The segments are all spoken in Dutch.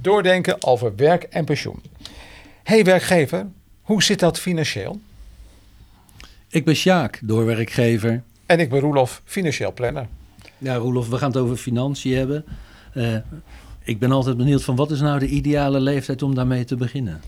Doordenken over werk en pensioen. Hey werkgever, hoe zit dat financieel? Ik ben Sjaak, doorwerkgever. En ik ben Roelof, financieel planner. Ja, Roelof, we gaan het over financiën hebben. Uh, ik ben altijd benieuwd van wat is nou de ideale leeftijd om daarmee te beginnen?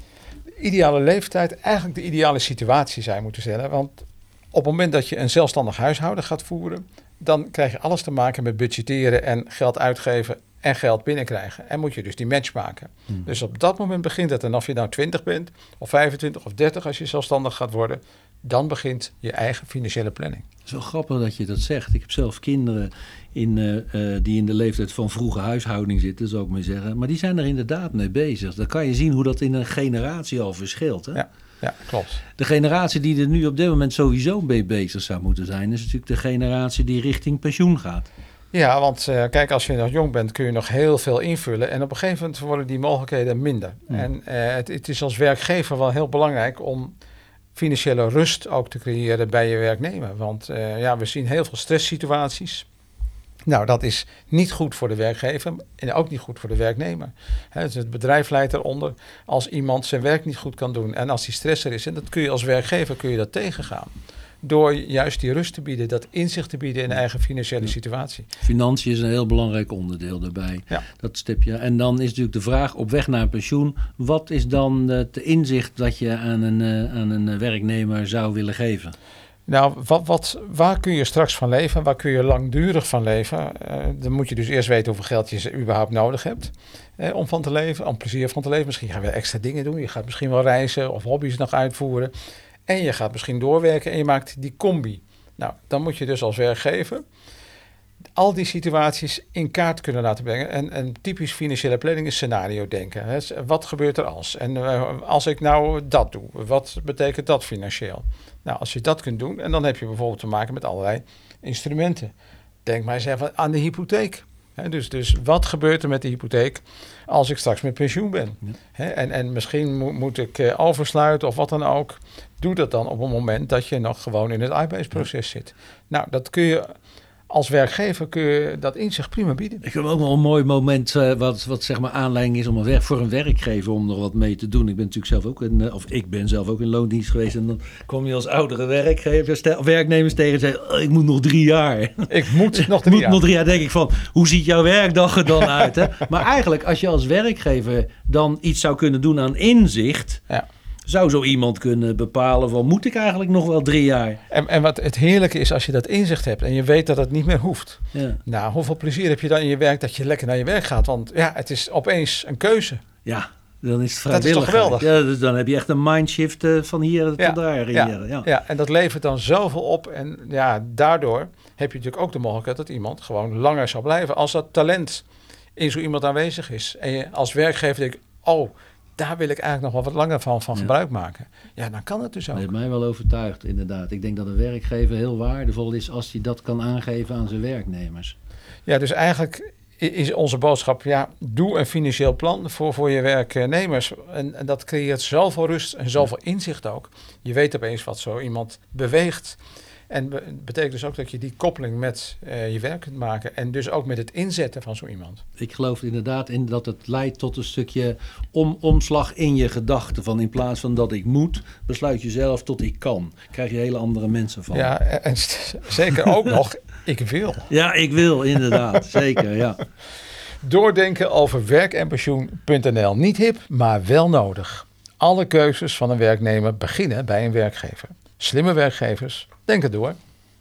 De ideale leeftijd, eigenlijk de ideale situatie zou je moeten stellen. Want op het moment dat je een zelfstandig huishouden gaat voeren, dan krijg je alles te maken met budgetteren en geld uitgeven en geld binnenkrijgen. En moet je dus die match maken. Hmm. Dus op dat moment begint het. En of je nou 20 bent, of 25 of 30 als je zelfstandig gaat worden, dan begint je eigen financiële planning. Het is wel grappig dat je dat zegt. Ik heb zelf kinderen in, uh, die in de leeftijd van vroege huishouding zitten, zou ik maar zeggen. Maar die zijn er inderdaad mee bezig. Dan kan je zien hoe dat in een generatie al verschilt. Hè? Ja. Ja, klopt. De generatie die er nu op dit moment sowieso mee bezig zou moeten zijn, is natuurlijk de generatie die richting pensioen gaat. Ja, want uh, kijk, als je nog jong bent, kun je nog heel veel invullen. En op een gegeven moment worden die mogelijkheden minder. En uh, het, het, is als werkgever wel heel belangrijk om financiële rust ook te creëren bij je werknemer. Want uh, ja, we zien heel veel stresssituaties. Nou, dat is niet goed voor de werkgever en ook niet goed voor de werknemer. dus het bedrijf leidt eronder als iemand zijn werk niet goed kan doen en als die stress er is. En dat kun je als werkgever kun je dat tegengaan. Door juist die rust te bieden, dat inzicht te bieden in de eigen financiële situatie. Financiën is een heel belangrijk onderdeel daarbij. Ja. Dat stipje. En dan is natuurlijk de vraag op weg naar pensioen. Wat is dan het inzicht dat je aan een, eh, aan een werknemer zou willen geven? Nou, wat, wat, waar kun je straks van leven? Waar kun je langdurig van leven? Uh, dan moet je dus eerst weten hoeveel geld je überhaupt nodig hebt eh, om van te leven, om plezier van te leven. Misschien ga je wel extra dingen doen. Je gaat misschien wel reizen of hobby's nog uitvoeren. En je gaat misschien doorwerken en je maakt die combi. Nou, dan moet je dus als werkgever al die situaties in kaart kunnen laten brengen. En een typisch financiële planning is scenario denken. Wat gebeurt er als? En uh, als ik nou dat doe, wat betekent dat financieel? Nou, als je dat kunt doen, en dan heb je bijvoorbeeld te maken met allerlei instrumenten. Denk maar eens even aan de hypotheek. Dus, dus wat gebeurt er met de hypotheek als ik straks met pensioen ben? en, en misschien moet ik uh, oversluiten of wat dan ook. Doe dat dan op een moment dat je nog gewoon in het arbeidsproces zit. Nou, dat kun je als werkgever kun je dat inzicht prima bieden. Ik heb ook nog een mooi moment uh, wat, wat zeg maar aanleiding is om een werk, voor een werkgever om er wat mee te doen. Ik ben natuurlijk zelf ook in, uh, of ik ben zelf ook in loondienst geweest en dan kom je als oudere werkgever, stel, werknemers tegen en zeggen, oh, ik moet nog drie jaar. Ik moet nog drie moet jaar. nog drie jaar. denk ik van, hoe ziet jouw werkdag er dan uit? Hè? maar eigenlijk, als je als werkgever dan iets zou kunnen doen aan inzicht... Ja zou zo iemand kunnen bepalen van moet ik eigenlijk nog wel drie jaar? En, en wat het heerlijke is als je dat inzicht hebt en je weet dat het niet meer hoeft. Ja. Nou, hoeveel plezier heb je dan in je werk dat je lekker naar je werk gaat? Want ja, het is opeens een keuze. Ja, dan is het vrijwillig. Dat is toch geweldig? Ja, dus dan heb je echt een mindshift uh, van hier tot ja, daar. Ja, ja. ja, en dat levert dan zoveel op. En ja, daardoor heb je natuurlijk ook de mogelijkheid dat iemand gewoon langer zal blijven. Als dat talent in zo iemand aanwezig is. En je als werkgever denkt, oh, daar wil ik eigenlijk nog wel wat langer van, van gebruik maken. Ja, dan kan het dus ook. Dat heeft mij wel overtuigd, inderdaad. Ik denk dat een werkgever heel waardevol is als hij dat kan aangeven aan zijn werknemers. Ja, dus eigenlijk is onze boodschap, ja, doe een financieel plan voor, voor je werknemers. En, en dat creëert zoveel rust en zoveel inzicht ook. Je weet opeens wat zo iemand beweegt. En betekent dus ook dat je die koppeling met uh, je werk kunt maken. En dus ook met het inzetten van zo iemand. Ik geloof inderdaad in dat het leidt tot een stukje om, omslag in je gedachten. Van in plaats van dat ik moet, besluit je zelf tot ik kan. Krijg je hele andere mensen van. Ja, en zeker ook nog, ik wil. Ja, ik wil inderdaad. zeker, ja. Doordenken over werk en pensioen.nl. Niet hip, maar wel nodig. Alle keuzes van een werknemer beginnen bij een werkgever. Slimme werkgevers denken door.